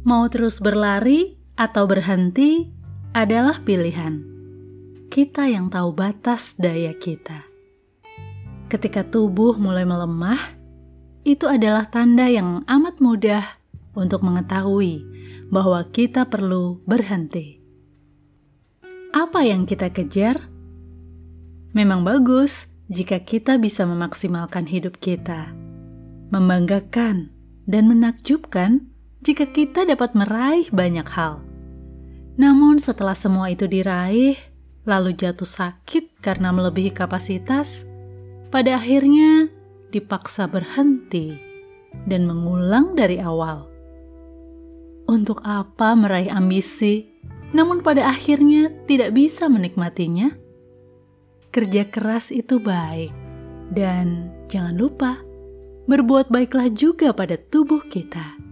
Mau terus berlari atau berhenti adalah pilihan. Kita yang tahu batas daya kita. Ketika tubuh mulai melemah, itu adalah tanda yang amat mudah untuk mengetahui bahwa kita perlu berhenti. Apa yang kita kejar? Memang bagus jika kita bisa memaksimalkan hidup kita, membanggakan dan menakjubkan jika kita dapat meraih banyak hal. Namun, setelah semua itu diraih, lalu jatuh sakit karena melebihi kapasitas, pada akhirnya dipaksa berhenti dan mengulang dari awal. Untuk apa meraih ambisi, namun pada akhirnya tidak bisa menikmatinya? Kerja keras itu baik, dan jangan lupa berbuat baiklah juga pada tubuh kita